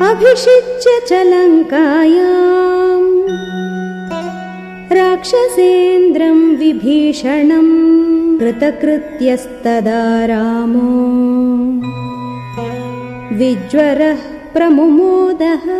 अभिषिच्य च लङ्कायाम् राक्षसेन्द्रम् विभीषणम् कृतकृत्यस्तदा रामो। विज्वरः प्रमुमोदः